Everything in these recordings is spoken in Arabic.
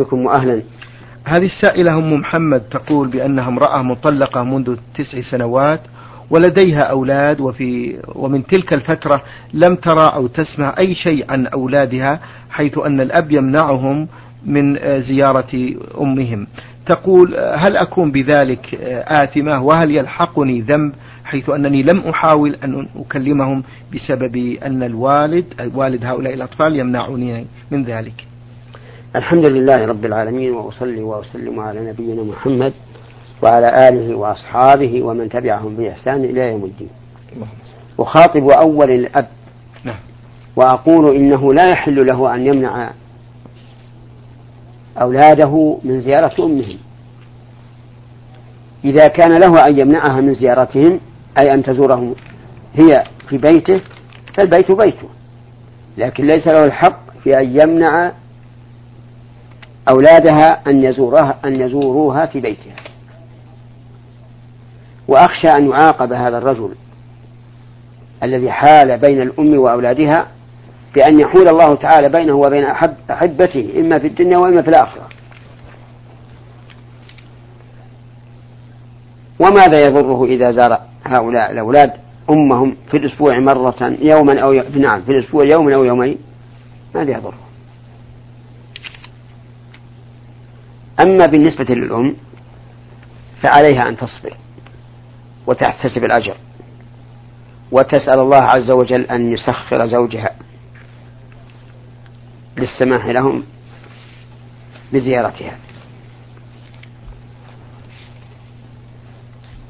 بكم وأهلا. هذه السائلة أم محمد تقول بأنها امرأة مطلقة منذ تسع سنوات ولديها أولاد وفي ومن تلك الفترة لم ترى أو تسمع أي شيء عن أولادها حيث أن الأب يمنعهم من زيارة أمهم. تقول هل أكون بذلك آثمة؟ وهل يلحقني ذنب؟ حيث أنني لم أحاول أن أكلمهم بسبب أن الوالد والد هؤلاء الأطفال يمنعني من ذلك. الحمد لله رب العالمين وأصلي وأسلم على نبينا محمد وعلى آله وأصحابه ومن تبعهم بإحسان إلى يوم الدين. أخاطب أول الأب. نعم. وأقول إنه لا يحل له أن يمنع أولاده من زيارة أمهم. إذا كان له أن يمنعها من زيارتهم أي أن تزورهم هي في بيته فالبيت بيته. لكن ليس له الحق في أن يمنع أولادها أن يزورها أن يزوروها في بيتها. وأخشى أن يعاقب هذا الرجل الذي حال بين الأم وأولادها بأن يحول الله تعالى بينه وبين أحب أحبته إما في الدنيا وإما في الآخرة. وماذا يضره إذا زار هؤلاء الأولاد أمهم في الأسبوع مرة يوما أو ي... نعم في الأسبوع يوما أو يومين؟ ماذا يضره؟ أما بالنسبة للأم فعليها أن تصبر وتحتسب الأجر. وتسأل الله عز وجل أن يسخر زوجها للسماح لهم بزيارتها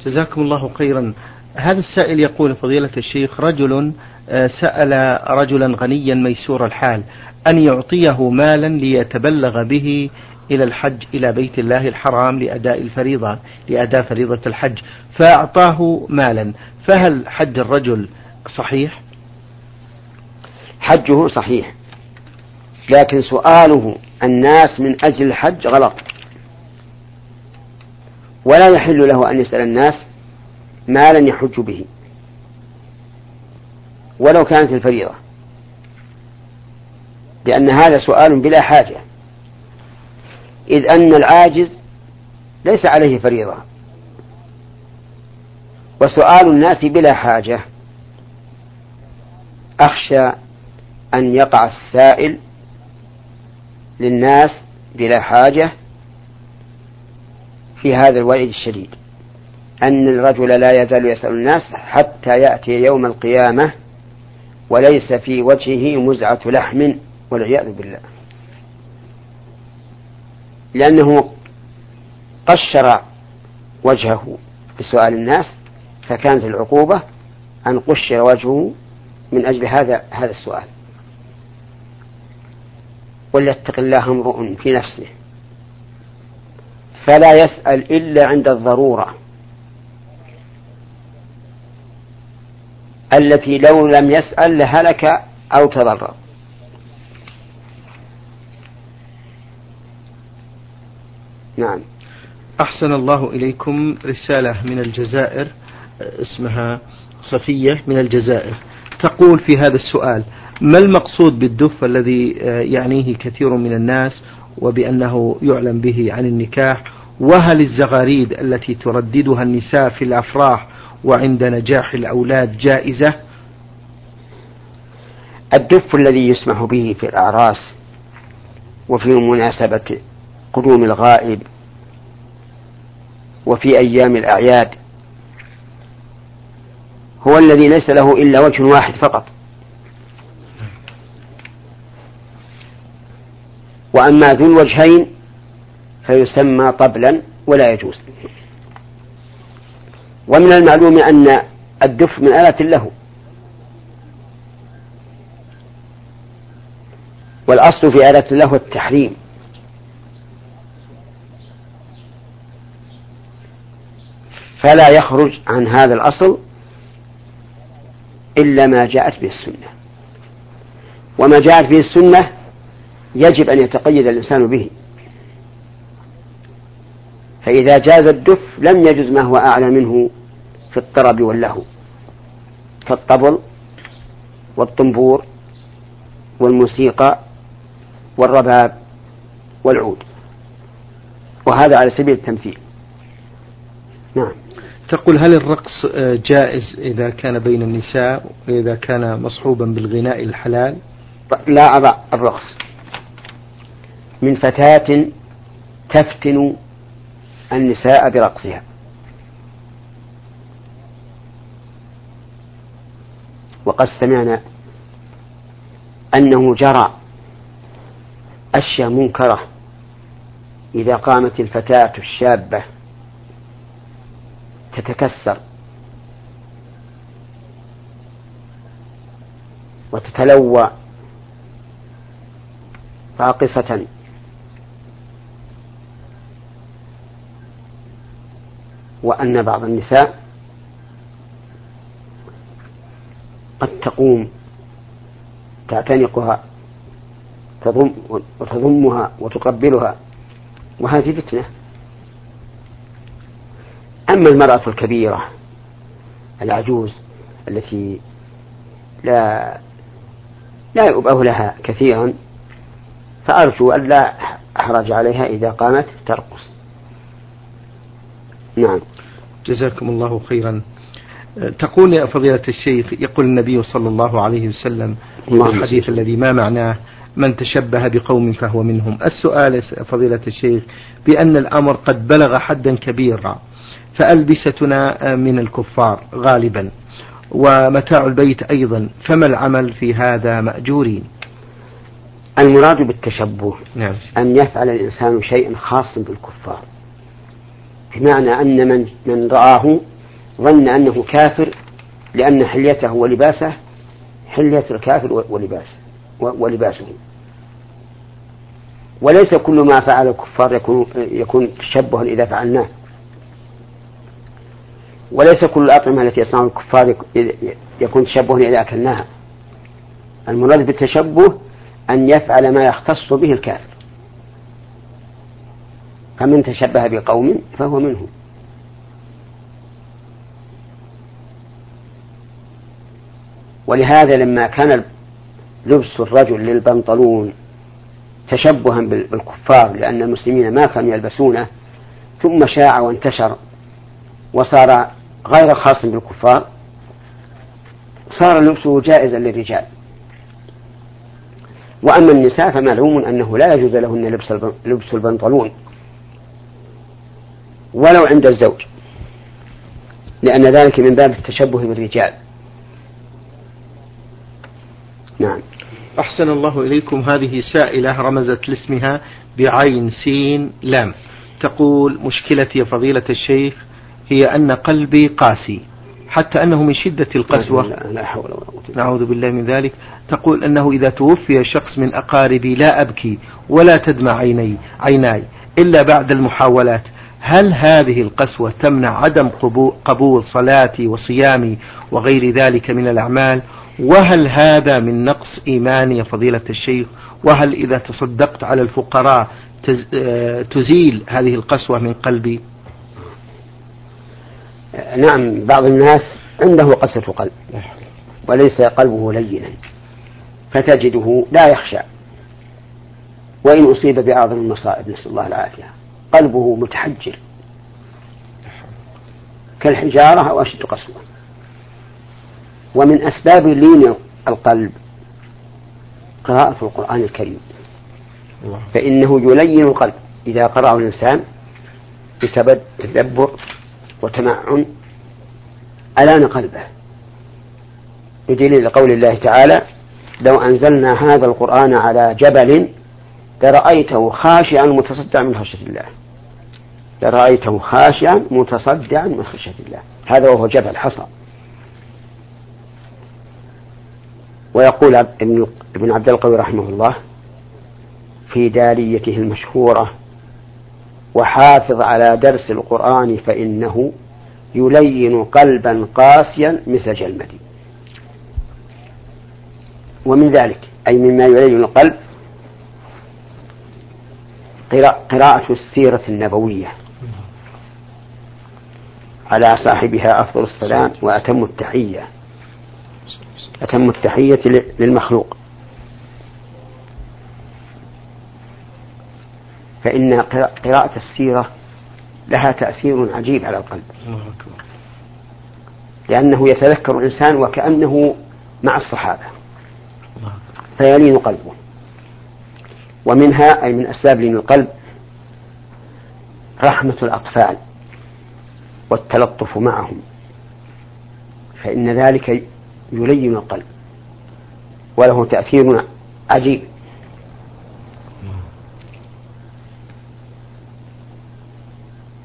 جزاكم الله خيرا. هذا السائل يقول فضيلة الشيخ رجل آه، سأل رجلا غنيا ميسور الحال أن يعطيه مالا ليتبلغ به إلى الحج إلى بيت الله الحرام لأداء الفريضة لأداء فريضة الحج فأعطاه مالا فهل حج الرجل صحيح؟ حجه صحيح لكن سؤاله الناس من أجل الحج غلط ولا يحل له أن يسأل الناس مالا يحج به. ولو كانت الفريضة. لأن هذا سؤال بلا حاجة. إذ أن العاجز ليس عليه فريضة. وسؤال الناس بلا حاجة. أخشى أن يقع السائل للناس بلا حاجة في هذا الوعيد الشديد. أن الرجل لا يزال يسأل الناس حتى يأتي يوم القيامة وليس في وجهه مزعة لحم والعياذ بالله. لأنه قشر وجهه بسؤال الناس فكانت العقوبة أن قشر وجهه من أجل هذا هذا السؤال. وليتق الله امرؤ في نفسه فلا يسأل إلا عند الضرورة. التي لو لم يسأل لهلك أو تضرر. نعم. أحسن الله إليكم رسالة من الجزائر اسمها صفية من الجزائر. تقول في هذا السؤال ما المقصود بالدف الذي يعنيه كثير من الناس وبأنه يعلم به عن النكاح؟ وهل الزغاريد التي ترددها النساء في الأفراح وعند نجاح الأولاد جائزة. الدف الذي يسمح به في الأعراس وفي مناسبة قدوم الغائب وفي أيام الأعياد هو الذي ليس له إلا وجه واحد فقط. وأما ذو الوجهين فيسمى طبلا ولا يجوز. ومن المعلوم أن الدف من آلة له. والأصل في آلة له التحريم. فلا يخرج عن هذا الأصل إلا ما جاءت به السنة. وما جاءت به السنة يجب أن يتقيد الإنسان به. فإذا جاز الدف لم يجز ما هو أعلى منه في الطرب واللهو. كالطبل والطنبور والموسيقى والرباب والعود. وهذا على سبيل التمثيل. نعم. تقول هل الرقص جائز إذا كان بين النساء وإذا كان مصحوبا بالغناء الحلال؟ لا أضع الرقص. من فتاة تفتن النساء برقصها. وقد سمعنا أنه جرى أشياء منكرة إذا قامت الفتاة الشابة تتكسر وتتلوى راقصة وأن بعض النساء قد تقوم تعتنقها تضم وتضمها وتقبلها وهذه فتنة. أما المرأة الكبيرة العجوز التي لا لا يؤبه لها كثيرا فأرجو أن لا أحرج عليها إذا قامت ترقص. نعم. جزاكم الله خيرا. تقول يا فضيلة الشيخ يقول النبي صلى الله عليه وسلم في الحديث الذي ما معناه من تشبه بقوم فهو منهم. السؤال فضيلة الشيخ بأن الأمر قد بلغ حدا كبيرا فألبستنا من الكفار غالبا ومتاع البيت أيضا فما العمل في هذا مأجورين؟ المراد بالتشبه نعم. أن يفعل الإنسان شيئا خاصا بالكفار. بمعنى أن من من رآه ظن أنه كافر لأن حليته ولباسه حلية الكافر ولباسه ولباسه. وليس كل ما فعل الكفار يكون يكون تشبها إذا فعلناه. وليس كل الأطعمة التي يصنعها الكفار يكون تشبها إذا أكلناها. المراد بالتشبه أن يفعل ما يختص به الكافر. فمن تشبه بقوم فهو منهم ولهذا لما كان لبس الرجل للبنطلون تشبها بالكفار لأن المسلمين ما كانوا يلبسونه ثم شاع وانتشر وصار غير خاص بالكفار صار لبسه جائزا للرجال. وأما النساء فمعلوم أنه لا يجوز لهن لبس البنطلون. ولو عند الزوج. لأن ذلك من باب التشبه بالرجال. نعم. أحسن الله إليكم. هذه سائلة رمزت لاسمها بعين سين لام. تقول مشكلتي فضيلة الشيخ هي أن قلبي قاسي. حتى أنه من شدة القسوة. لا حول ولا قوة نعوذ بالله من ذلك. تقول أنه إذا توفي شخص من أقاربي لا أبكي ولا تدمع عيني عيناي إلا بعد المحاولات. هل هذه القسوة تمنع عدم قبول صلاتي وصيامي وغير ذلك من الأعمال؟ وهل هذا من نقص إيمان يا فضيلة الشيخ؟ وهل إذا تصدقت على الفقراء آه، تزيل هذه القسوة من قلبي؟ نعم بعض الناس عنده قسوة قلب وليس قلبه لينا فتجده لا يخشى وإن أصيب بأعظم المصائب نسأل الله العافية. قلبه متحجر. كالحجارة أو أشد قسوة. ومن أسباب لين القلب قراءة القرآن الكريم. فإنه يلين القلب إذا قرأه الإنسان بتدبر وتمعن ألان قلبه. بدليل قول الله تعالى لو أنزلنا هذا القرآن على جبل لرأيته خاشعا متصدعا من خشية الله. لرأيته خاشعا متصدعا من خشية الله. هذا وهو جبل حصى. ويقول ابن عبد القوي رحمه الله في داليته المشهورة وحافظ على درس القرآن فإنه يلين قلبا قاسيا مثل جلمدي ومن ذلك أي مما يلين القلب قراءة السيرة النبوية. على صاحبها أفضل السلام وأتم التحية. أتم التحية للمخلوق. فإن قراءة السيرة لها تأثير عجيب على القلب. لأنه يتذكر الإنسان وكأنه مع الصحابة. فيلين قلبه. ومنها أي من أسباب لين القلب رحمة الأطفال. والتلطف معهم. فإن ذلك يلين القلب. وله تأثير عجيب.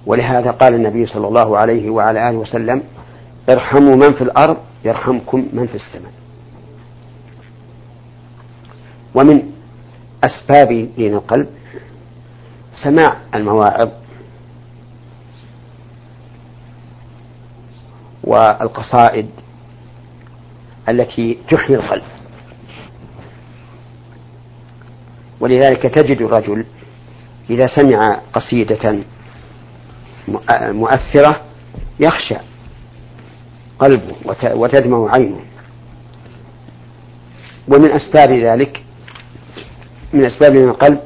ولهذا قال النبي صلى الله عليه وعلى آله وسلم ارحموا من في الأرض يرحمكم من في السماء. ومن أسباب دين القلب سماع المواعظ والقصائد التي تحيي القلب. ولذلك تجد الرجل إذا سمع قصيدة مؤثرة يخشى قلبه وتدمع عينه. ومن أسباب ذلك من أسباب القلب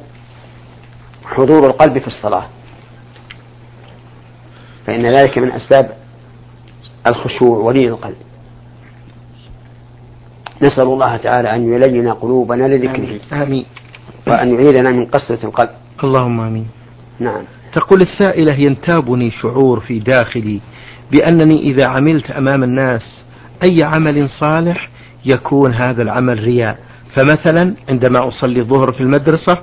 حضور القلب في الصلاة. فإن ذلك من أسباب الخشوع ولين القلب. نسأل الله تعالى أن يلين قلوبنا لذكره آمين. وأن يعيذنا من قسوة القلب. اللهم آمين. نعم. تقول السائلة ينتابني شعور في داخلي بأنني إذا عملت أمام الناس أي عمل صالح يكون هذا العمل رياء. فمثلا عندما أصلي الظهر في المدرسة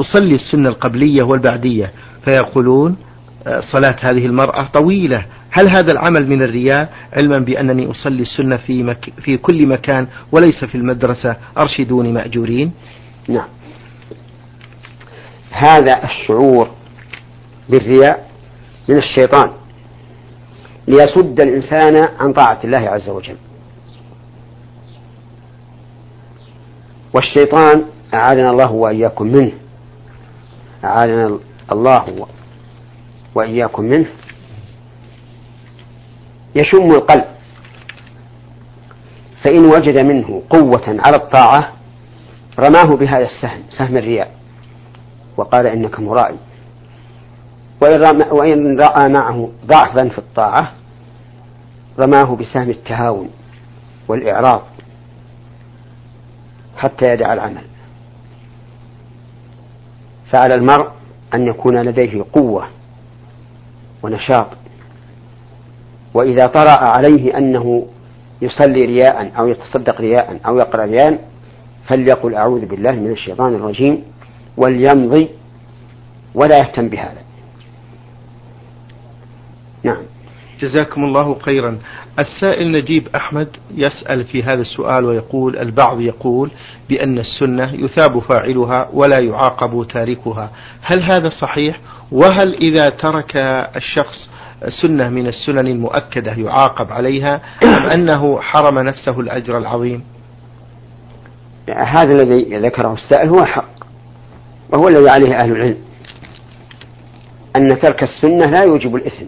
أصلي السنة القبلية والبعدية فيقولون آه، صلاة هذه المرأة طويلة هل هذا العمل من الرياء؟ علما بأنني أصلي السنة في, مك في كل مكان وليس في المدرسة. أرشدوني مأجورين. نعم. هذا الشعور بالرياء من الشيطان. ليصد الإنسان عن طاعة الله عز وجل. والشيطان أعاذنا الله وإياكم منه. أعاذنا الله وإياكم منه. يشم القلب. فإن وجد منه قوة على الطاعة رماه بهذا السهم سهم الرياء. وقال إنك مرائي وإن رأى معه ضعفا في الطاعة رماه بسهم التهاون والإعراض حتى يدع العمل. فعلى المرء أن يكون لديه قوة ونشاط وإذا طرأ عليه أنه يصلي رياء أو يتصدق رياء أو يقرأ رياء فليقل أعوذ بالله من الشيطان الرجيم وليمضي ولا يهتم بهذا. نعم. جزاكم الله خيرا. السائل نجيب أحمد يسأل في هذا السؤال ويقول البعض يقول بأن السنة يثاب فاعلها ولا يعاقب تاركها. هل هذا صحيح؟ وهل إذا ترك الشخص سنة من السنن المؤكدة يعاقب عليها أم أنه حرم نفسه الأجر العظيم؟ هذا الذي ذكره السائل هو حق وهو الذي عليه أهل العلم أن ترك السنة لا يوجب الإثم.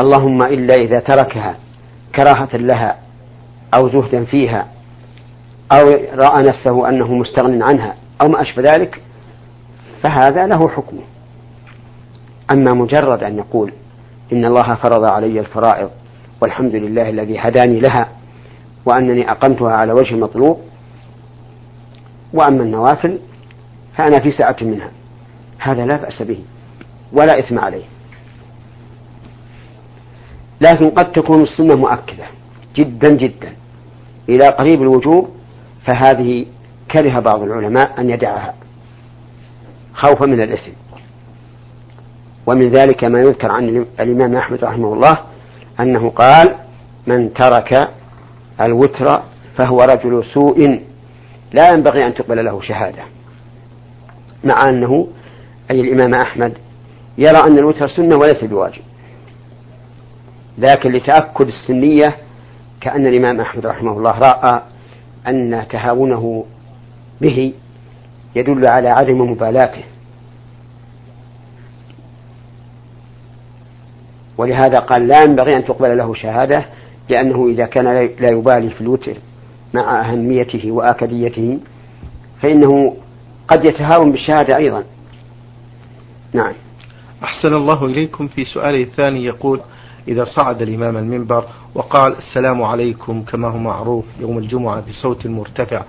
اللهم إلا إذا تركها كراهة لها أو زهدا فيها أو رأى نفسه أنه مستغن عنها أو ما أشبه ذلك فهذا له حكمه. أما مجرد أن يقول إن الله فرض علي الفرائض والحمد لله الذي هداني لها وأنني أقمتها على وجه المطلوب وأما النوافل فأنا في سعة منها. هذا لا بأس به ولا إثم عليه. لكن قد تكون السنة مؤكدة جدا جدا. إلى قريب الوجوب فهذه كره بعض العلماء أن يدعها خوفا من الإثم. ومن ذلك ما يذكر عن الإمام أحمد رحمه الله أنه قال من ترك الوتر فهو رجل سوء لا ينبغي أن تقبل له شهادة. مع أنه أي الإمام أحمد يرى أن الوتر سنة وليس بواجب. لكن لتأكد السنية كأن الإمام أحمد رحمه الله رأى أن تهاونه به يدل على عدم مبالاته. ولهذا قال لا ينبغي أن تقبل له شهادة لأنه إذا كان لا يبالي في الوتر مع أهميته وآكديته فإنه قد يتهاون بالشهادة أيضا. نعم. أحسن الله إليكم في سؤاله الثاني يقول إذا صعد الإمام المنبر وقال السلام عليكم كما هو معروف يوم الجمعة بصوت مرتفع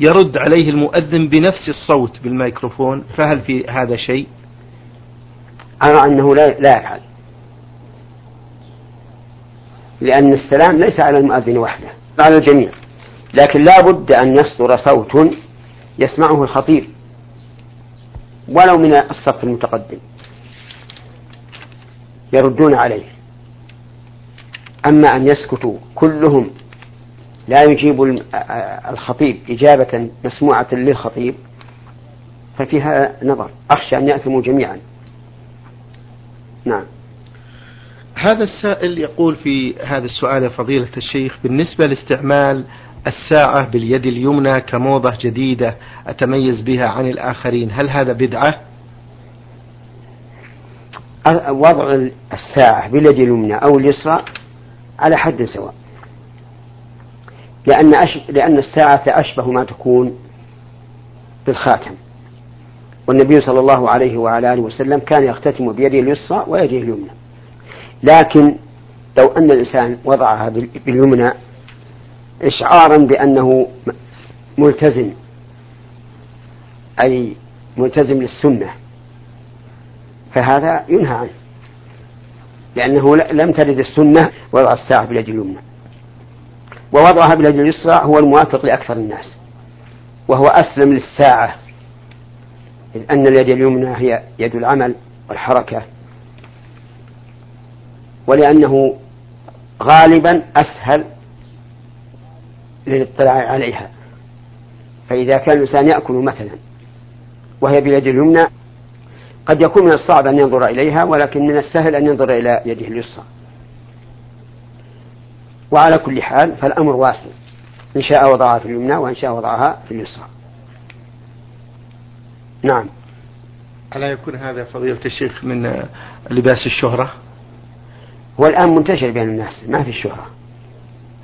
يرد عليه المؤذن بنفس الصوت بالميكروفون فهل في هذا شيء؟ أرى أنه لا لا يفعل. لأن السلام ليس على المؤذن وحده على الجميع. لكن لا بد أن يصدر صوت يسمعه الخطيب ولو من الصف المتقدم. يردون عليه. أما أن يسكتوا كلهم لا يجيب الخطيب إجابة مسموعة للخطيب ففيها نظر. أخشى أن يأثموا جميعا. نعم. هذا السائل يقول في هذا السؤال يا فضيلة الشيخ بالنسبة لاستعمال الساعة باليد اليمنى كموضة جديدة أتميز بها عن الآخرين هل هذا بدعة؟ وضع الساعة باليد اليمنى أو اليسرى على حد سواء. لأن أش... لأن الساعة أشبه ما تكون بالخاتم. والنبي صلى الله عليه وعلى آله وسلم كان يختتم بيده اليسرى ويده اليمنى. لكن لو أن الإنسان وضعها باليمنى إشعارا بأنه ملتزم أي ملتزم للسنة فهذا ينهى عنه لأنه لم ترد السنة وضع الساعة باليد اليمنى. ووضعها باليد اليسرى هو الموافق لأكثر الناس وهو أسلم للساعة إذ أن اليد اليمنى هي يد العمل والحركة. ولأنه غالبا أسهل للاطلاع عليها. فإذا كان الإنسان يأكل مثلا وهي بيد اليمنى قد يكون من الصعب أن ينظر إليها ولكن من السهل أن ينظر إلى يده اليسرى. وعلى كل حال فالأمر واسع. إن شاء وضعها في اليمنى وإن شاء وضعها في اليسرى. نعم. ألا يكون هذا فضيلة الشيخ من لباس الشهرة؟ هو الآن منتشر بين الناس ما في الشهرة.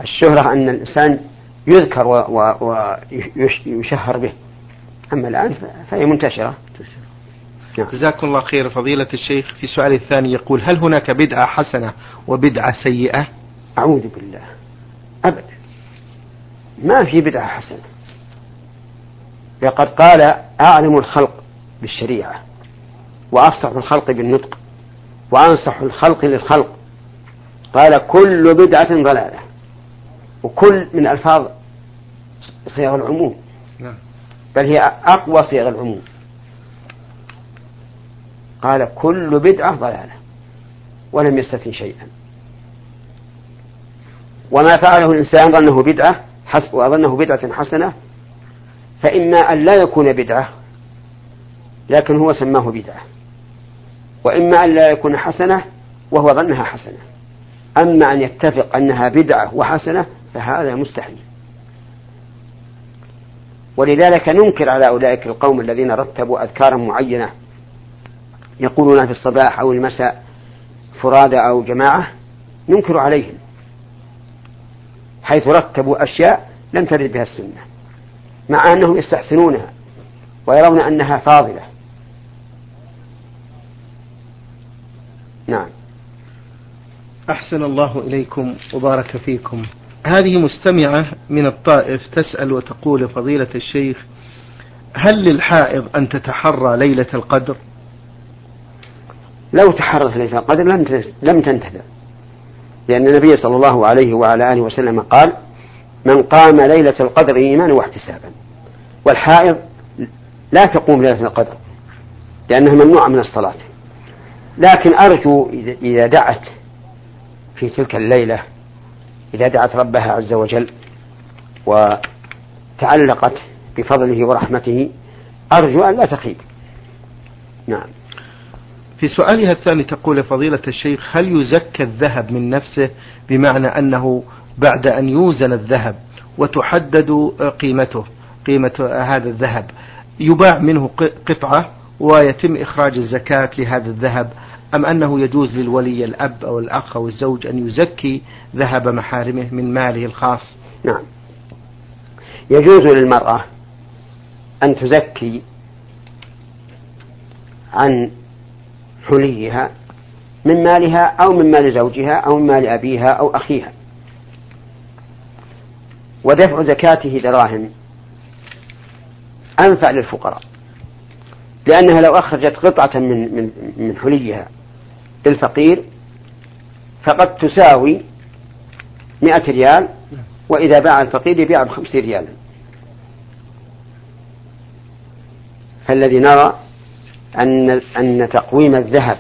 الشهرة أن الإنسان يذكر ويشهر به. أما الآن فهي منتشرة. نعم. جزاكم الله خير فضيلة الشيخ. في سؤال الثاني يقول هل هناك بدعة حسنة وبدعة سيئة؟ أعوذ بالله. أبدا. ما في بدعة حسنة. لقد قال أعلم الخلق بالشريعة وأفصح الخلق بالنطق وأنصح الخلق للخلق. قال كل بدعة ضلالة. وكل من ألفاظ صيغ العموم. نعم. بل هي أقوى صيغ العموم. قال كل بدعة ضلالة. ولم يستثن شيئا. وما فعله الإنسان ظنه بدعة وظنه بدعة حسنة فإما أن لا يكون بدعة لكن هو سماه بدعة. وإما أن لا يكون حسنة وهو ظنها حسنة. أما أن يتفق أنها بدعة وحسنة فهذا مستحيل. ولذلك ننكر على أولئك القوم الذين رتبوا أذكارا معينة يقولون في الصباح أو المساء فرادى أو جماعة ننكر عليهم حيث رتبوا أشياء لم ترد بها السنة مع أنهم يستحسنونها ويرون أنها فاضلة. نعم. أحسن الله إليكم وبارك فيكم. هذه مستمعة من الطائف تسأل وتقول فضيلة الشيخ هل للحائض أن تتحرى ليلة القدر؟ لو تحرت ليلة القدر لم لم تنتفع لأن النبي صلى الله عليه وعلى آله وسلم قال من قام ليلة القدر إيمانا واحتسابا. والحائض لا تقوم ليلة القدر لأنها ممنوعة من الصلاة. لكن أرجو إذا دعت في تلك الليلة إذا دعت ربها عز وجل وتعلقت بفضله ورحمته أرجو أن لا تخيب. نعم. في سؤالها الثاني تقول فضيلة الشيخ هل يزكى الذهب من نفسه؟ بمعنى أنه بعد أن يوزن الذهب وتحدد قيمته قيمة هذا الذهب يباع منه قطعة ويتم إخراج الزكاة لهذا الذهب أم أنه يجوز للولي الأب أو الأخ أو الزوج أن يزكي ذهب محارمه من ماله الخاص؟ نعم. يجوز للمرأة أن تزكي عن حليها من مالها أو من مال زوجها أو من مال أبيها أو أخيها. ودفع زكاته دراهم أنفع للفقراء لأنها لو أخرجت قطعة من من من حليها للفقير فقد تساوي مئة ريال وإذا باع الفقير يبيع بخمسين ريالا فالذي نرى أن أن تقويم الذهب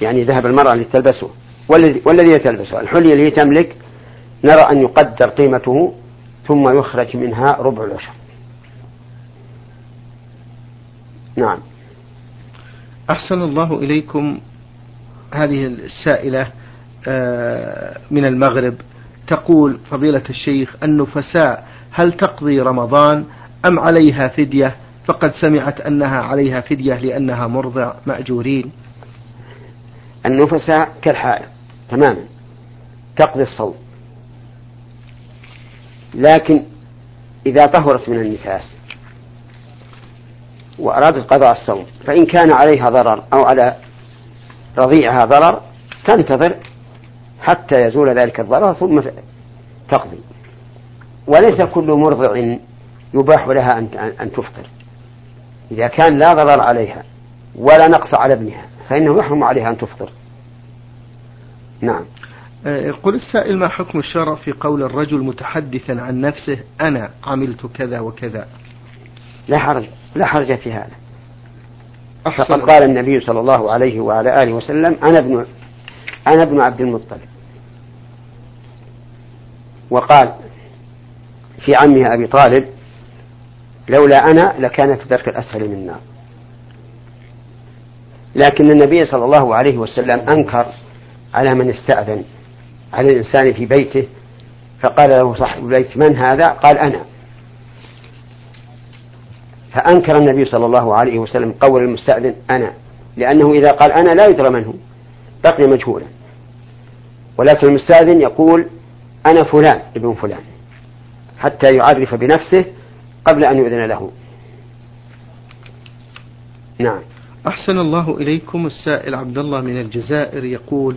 يعني ذهب المرأة التي تلبسه والذي والذي تلبسه الحلي اللي تملك نرى أن يقدر قيمته ثم يخرج منها ربع العشر. نعم. أحسن الله إليكم هذه السائلة آه، من المغرب تقول فضيلة الشيخ النفساء هل تقضي رمضان أم عليها فدية؟ فقد سمعت أنها عليها فدية لأنها مرضع مأجورين. النفساء كالحائض تماما تقضي الصوم. لكن إذا طهرت من النفاس وأرادت قضاء الصوم فإن كان عليها ضرر أو على رضيعها ضرر تنتظر حتى يزول ذلك الضرر ثم تقضي. وليس كل مرضع يباح لها أن تفطر. إذا كان لا ضرر عليها ولا نقص على ابنها فإنه يحرم عليها أن تفطر. نعم. آه، يقول السائل ما حكم الشرع في قول الرجل متحدثا عن نفسه أنا عملت كذا وكذا؟ لا حرج لا حرج في هذا. فقد قال النبي صلى الله عليه وعلى آله وسلم أنا ابن أنا ابن عبد المطلب. وقال في عمه أبي طالب لولا أنا لكان في الدرك الأسفل من النار لكن النبي صلى الله عليه وسلم أنكر على من استأذن على الإنسان في بيته فقال له صاحب البيت من هذا؟ قال أنا. فأنكر النبي صلى الله عليه وسلم قول المستأذن أنا لأنه إذا قال أنا لا يدرى من هو. بقي مجهولا. ولكن المستأذن يقول أنا فلان ابن فلان حتى يعرف بنفسه قبل أن يؤذن له. نعم. أحسن الله إليكم السائل عبد الله من الجزائر يقول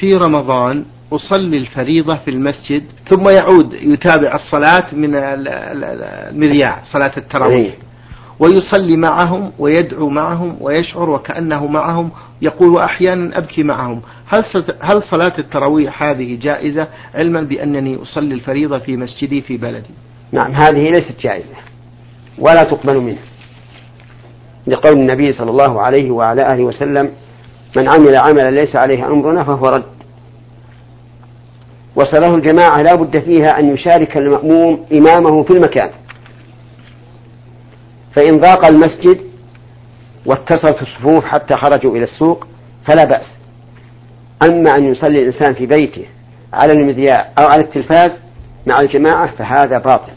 في رمضان أصلي الفريضة في المسجد ثم يعود يتابع الصلاة من المذياع صلاة التراويح. إيه. ويصلي معهم ويدعو معهم ويشعر وكأنه معهم يقول وأحيانا أبكي معهم. هل هل صلاة التراويح هذه جائزة؟ علما بأنني أصلي الفريضة في مسجدي في بلدي. نعم هذه ليست جائزة ولا تقبل منه لقول النبي صلى الله عليه وعلى آله وسلم من عمل عملا ليس عليه أمرنا فهو رد. وصلاة الجماعة لا بد فيها أن يشارك المأموم إمامه في المكان. فإن ضاق المسجد واتصلت الصفوف حتى خرجوا إلى السوق فلا بأس أما أن يصلي الإنسان في بيته على المذياع أو على التلفاز مع الجماعة فهذا باطل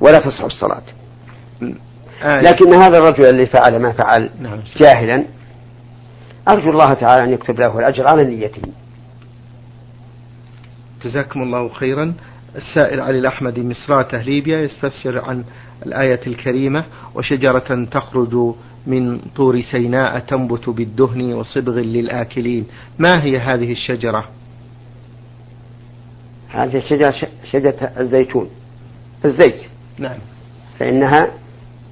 ولا تصح الصلاة آه. لكن هذا الرجل الذي فعل ما فعل نعم. جاهلا أرجو الله تعالى أن يكتب له الأجر على نيته جزاكم الله خيرا السائل علي الأحمدي مصراته ليبيا يستفسر عن الآية الكريمة وشجرة تخرج من طور سيناء تنبت بالدهن وصبغ للآكلين. ما هي هذه الشجرة؟ هذه الشجرة شجرة الزيتون. الزيت. نعم. فإنها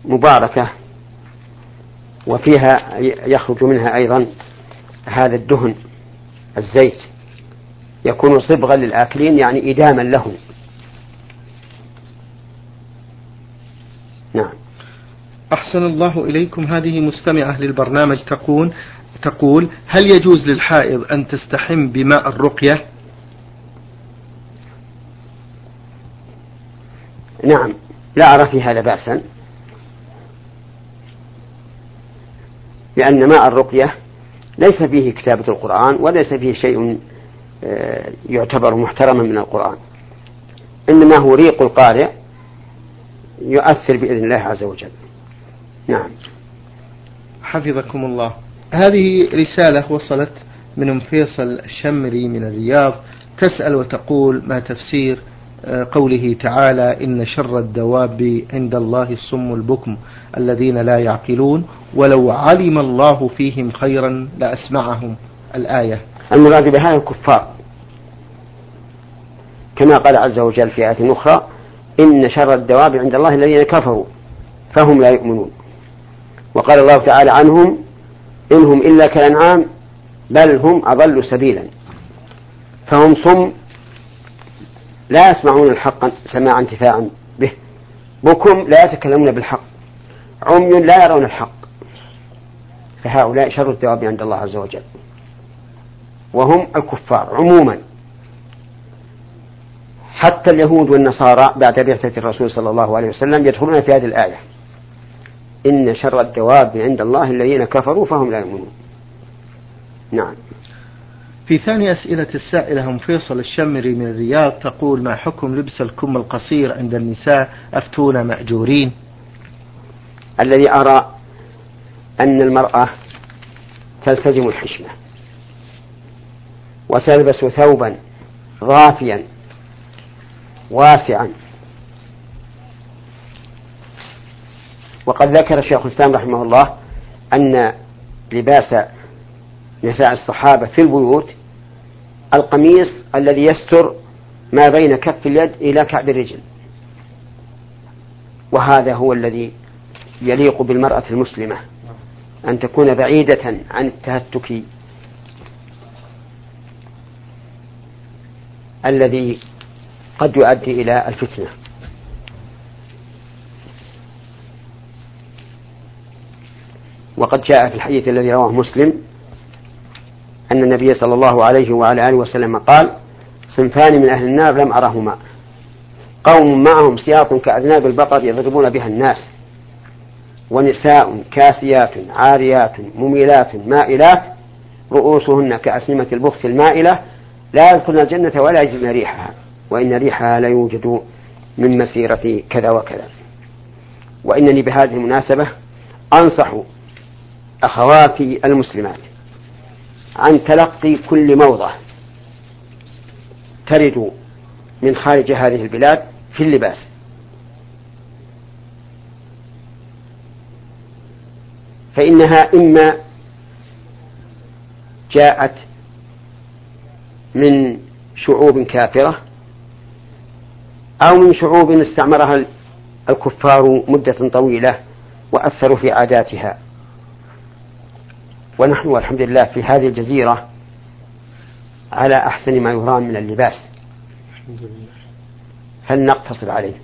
مباركة وفيها يخرج منها أيضا هذا الدهن الزيت. يكون صبغا للآكلين يعني إداما لهم نعم أحسن الله إليكم. هذه مستمعة للبرنامج تقول تقول هل يجوز للحائض أن تستحم بماء الرقية؟ نعم لا أرى في هذا بأسا. لأن ماء الرقية ليس فيه كتابة القرآن وليس فيه شيء آه، يعتبر محترما من القرآن. إنما هو ريق القارئ يؤثر بإذن الله عز وجل. نعم. حفظكم الله هذه رسالة وصلت من أم فيصل الشمري من الرياض. تسأل وتقول ما تفسير آه، قوله تعالى إن شر الدواب عند الله الصم البكم الذين لا يعقلون. ولو علم الله فيهم خيرا لأسمعهم الآية. المراد بهذا الكفار. كما قال عز وجل في آية أخرى إن شر الدواب عند الله الذين كفروا فهم لا يؤمنون. وقال الله تعالى عنهم إنهم إلا كالأنعام بل هم أضل سبيلا. فهم صم لا يسمعون الحق سماع انتفاعا به. بكم لا يتكلمون بالحق عمي لا يرون الحق. فهؤلاء شر الدواب عند الله عز وجل. وهم الكفار عموما. حتى اليهود والنصارى بعد بعثة الرسول صلى الله عليه وسلم يدخلون في هذه الآية. إن شر الدواب عند الله الذين كفروا فهم لا يؤمنون. نعم. في ثاني أسئلة السائلة أم فيصل الشمري من الرياض تقول ما حكم لبس الكم القصير عند النساء أفتونا مأجورين؟ الذي أرى أن المرأة تلتزم الحشمة وتلبس ثوبا ضافيا واسعا. وقد ذكر شيخ الإسلام رحمه الله أن لباس نساء الصحابة في البيوت القميص الذي يستر ما بين كف اليد إلى كعب الرجل. وهذا هو الذي يليق بالمرأة المسلمة. أن تكون بعيدة عن التهتك. الذي قد يؤدي إلى الفتنة. وقد جاء في الحديث الذي رواه مسلم أن النبي صلى الله عليه وعلى آله وسلم قال صنفان من أهل النار لم أرهما. قوم معهم سياط كأذناب البقر يضربون بها الناس. ونساء كاسيات عاريات مميلات مائلات رؤوسهن كأسنمة البخت المائلة لا يدخلن الجنة ولا يجدن ريحها وإن ريحها لا يوجد من مسيرة كذا وكذا. وإنني بهذه المناسبة أنصح أخواتي المسلمات عن تلقي كل موضة ترد من خارج هذه البلاد في اللباس. فإنها إما جاءت من شعوب كافرة أو من شعوب استعمرها الكفار مدة طويلة وأثروا في عاداتها. ونحن والحمد لله في هذه الجزيرة على أحسن ما يرام من اللباس. فلنقتصر عليه.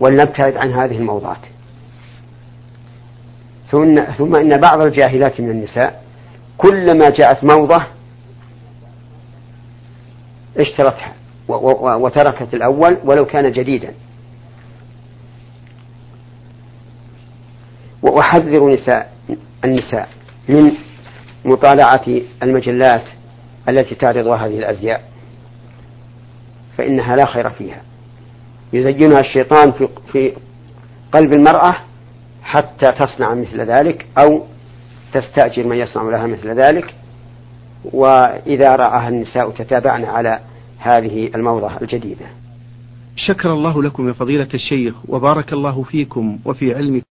ولنبتعد عن هذه الموضات. ثم إن بعض الجاهلات من النساء كلما جاءت موضة اشترتها وتركت الأول ولو كان جديدا. وأحذر نساء النساء من مطالعة المجلات التي تعرض هذه الأزياء فإنها لا خير فيها. يزينها الشيطان في في قلب المرأة حتى تصنع مثل ذلك أو تستأجر من يصنع لها مثل ذلك. وإذا رآها النساء تتابعن على هذه الموضة الجديدة. شكر الله لكم يا فضيلة الشيخ وبارك الله فيكم وفي علمكم.